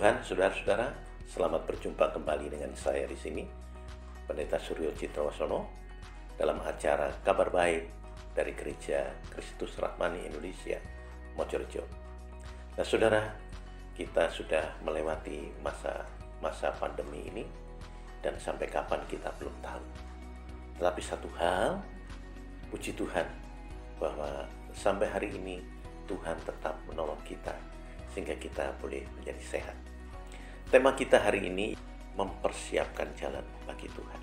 Tuhan, saudara-saudara, selamat berjumpa kembali dengan saya di sini, Pendeta Suryo Citrawasono, dalam acara Kabar Baik dari Gereja Kristus Rahmani Indonesia, Mojorejo. Nah, saudara, kita sudah melewati masa masa pandemi ini dan sampai kapan kita belum tahu. Tetapi satu hal, puji Tuhan bahwa sampai hari ini Tuhan tetap menolong kita sehingga kita boleh menjadi sehat. Tema kita hari ini mempersiapkan jalan bagi Tuhan.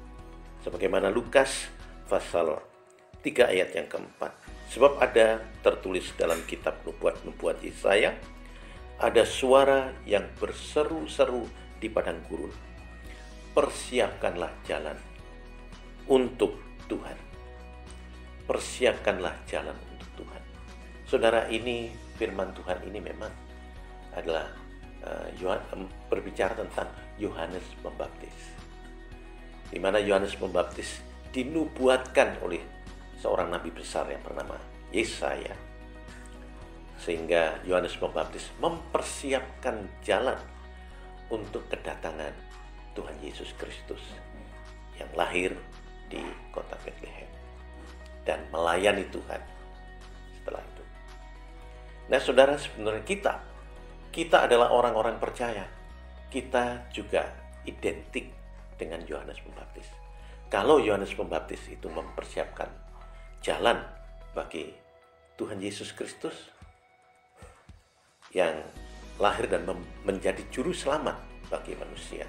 Sebagaimana Lukas pasal 3 ayat yang keempat. Sebab ada tertulis dalam kitab nubuat-nubuat Yesaya, ada suara yang berseru-seru di padang gurun. Persiapkanlah jalan untuk Tuhan. Persiapkanlah jalan untuk Tuhan. Saudara ini firman Tuhan ini memang adalah uh, berbicara tentang Yohanes Pembaptis. Di mana Yohanes Pembaptis dinubuatkan oleh seorang nabi besar yang bernama Yesaya. Sehingga Yohanes Pembaptis mempersiapkan jalan untuk kedatangan Tuhan Yesus Kristus yang lahir di kota Bethlehem dan melayani Tuhan setelah itu. Nah, saudara, sebenarnya kita kita adalah orang-orang percaya. Kita juga identik dengan Yohanes Pembaptis. Kalau Yohanes Pembaptis itu mempersiapkan jalan bagi Tuhan Yesus Kristus yang lahir dan menjadi juru selamat bagi manusia.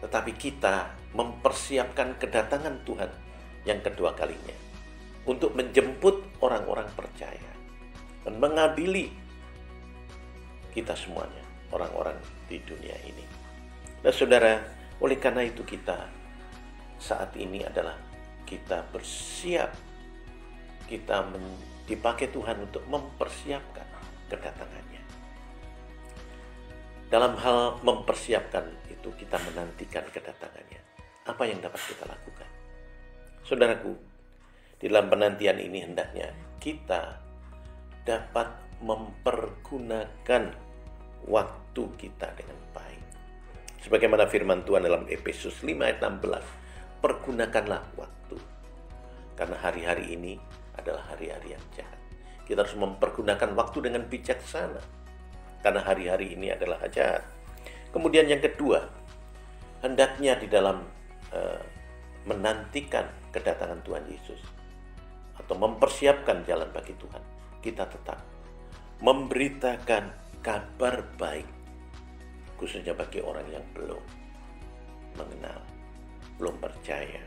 Tetapi kita mempersiapkan kedatangan Tuhan yang kedua kalinya untuk menjemput orang-orang percaya dan mengadili kita semuanya, orang-orang di dunia ini. Nah saudara, oleh karena itu kita saat ini adalah kita bersiap, kita dipakai Tuhan untuk mempersiapkan kedatangannya. Dalam hal mempersiapkan itu kita menantikan kedatangannya. Apa yang dapat kita lakukan? Saudaraku, di dalam penantian ini hendaknya kita dapat mempergunakan waktu kita dengan baik. Sebagaimana firman Tuhan dalam Efesus 5 ayat 16, pergunakanlah waktu. Karena hari-hari ini adalah hari-hari yang jahat. Kita harus mempergunakan waktu dengan bijaksana. Karena hari-hari ini adalah jahat. Kemudian yang kedua, hendaknya di dalam uh, menantikan kedatangan Tuhan Yesus atau mempersiapkan jalan bagi Tuhan, kita tetap memberitakan kabar baik khususnya bagi orang yang belum mengenal, belum percaya,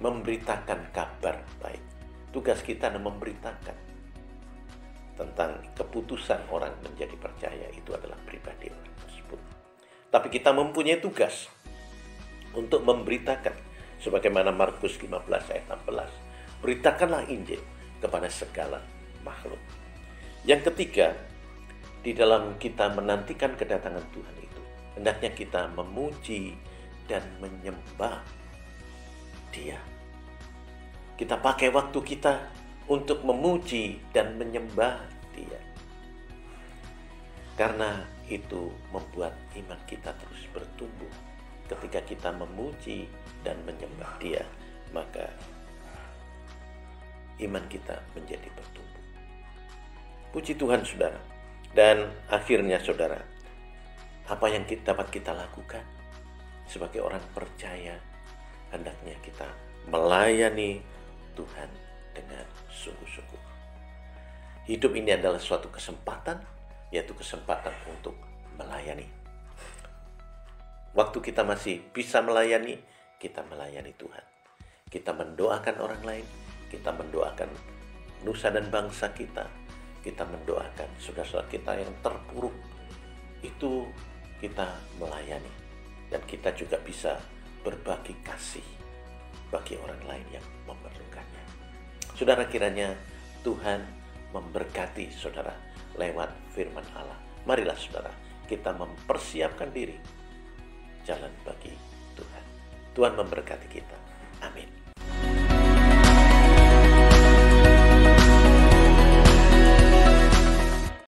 memberitakan kabar baik. Tugas kita adalah memberitakan tentang keputusan orang menjadi percaya itu adalah pribadi orang tersebut. Tapi kita mempunyai tugas untuk memberitakan sebagaimana Markus 15 ayat 16. Beritakanlah Injil kepada segala makhluk. Yang ketiga, di dalam kita menantikan kedatangan Tuhan itu, hendaknya kita memuji dan menyembah Dia. Kita pakai waktu kita untuk memuji dan menyembah Dia. Karena itu membuat iman kita terus bertumbuh. Ketika kita memuji dan menyembah Dia, maka iman kita menjadi bertumbuh. Puji Tuhan, saudara. Dan akhirnya saudara, apa yang kita, dapat kita lakukan sebagai orang percaya, hendaknya kita melayani Tuhan dengan sungguh-sungguh. Hidup ini adalah suatu kesempatan, yaitu kesempatan untuk melayani. Waktu kita masih bisa melayani, kita melayani Tuhan. Kita mendoakan orang lain, kita mendoakan nusa dan bangsa kita, kita mendoakan saudara-saudara kita yang terpuruk itu kita melayani dan kita juga bisa berbagi kasih bagi orang lain yang memerlukannya. Saudara kiranya Tuhan memberkati saudara lewat firman Allah. Marilah saudara kita mempersiapkan diri jalan bagi Tuhan. Tuhan memberkati kita. Amin.